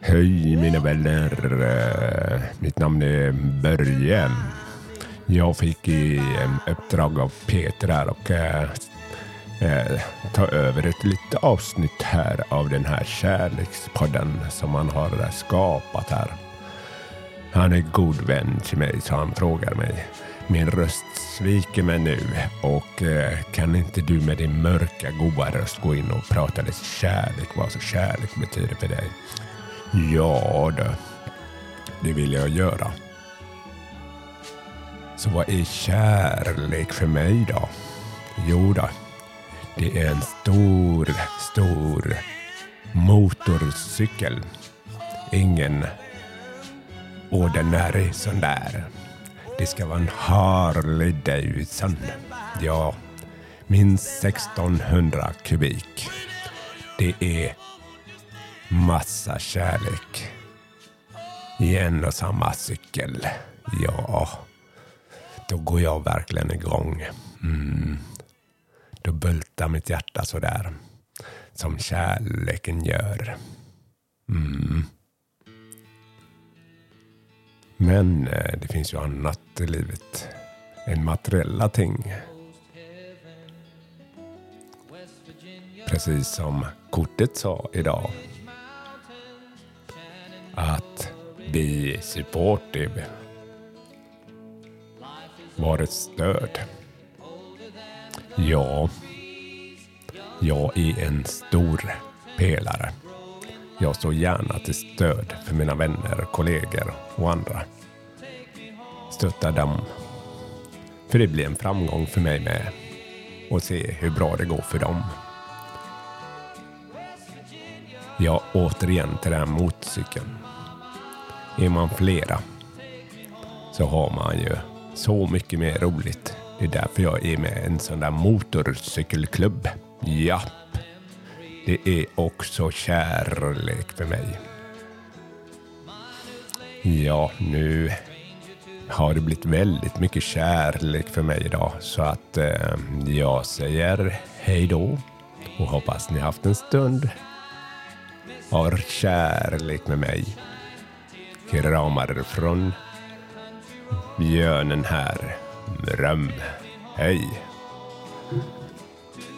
Hej mina vänner. Mitt namn är Börje. Jag fick i uppdrag av Peter här och eh, eh, ta över ett litet avsnitt här av den här kärlekspodden som han har skapat här. Han är god vän till mig så han frågar mig. Min röst sviker mig nu och eh, kan inte du med din mörka goa röst gå in och prata lite kärlek, vad så kärlek betyder för dig? Ja du. det vill jag göra. Så vad är kärlek för mig då? Jo då, det är en stor, stor motorcykel. Ingen ordinarie sån där. Det ska vara en Harley Davidson. Ja, minst 1600 kubik. Det är massa kärlek i en och samma cykel. Ja, då går jag verkligen igång. Mm. Då bultar mitt hjärta sådär som kärleken gör. Mm. Men eh, det finns ju annat i livet än materiella ting. Precis som kortet sa idag. Att be supportive. Var ett stöd. Ja, jag är en stor pelare. Jag står gärna till stöd för mina vänner, kollegor och andra. Stöttar dem. För det blir en framgång för mig med. Och se hur bra det går för dem. Ja, återigen till den här motorcykeln. Är man flera så har man ju så mycket mer roligt. Det är därför jag är med i en sån där motorcykelklubb. Japp. Det är också kärlek för mig. Ja, nu har det blivit väldigt mycket kärlek för mig idag. Så att eh, jag säger hej då och hoppas ni haft en stund av kärlek med mig. Kramar från björnen här. Röm. Hej.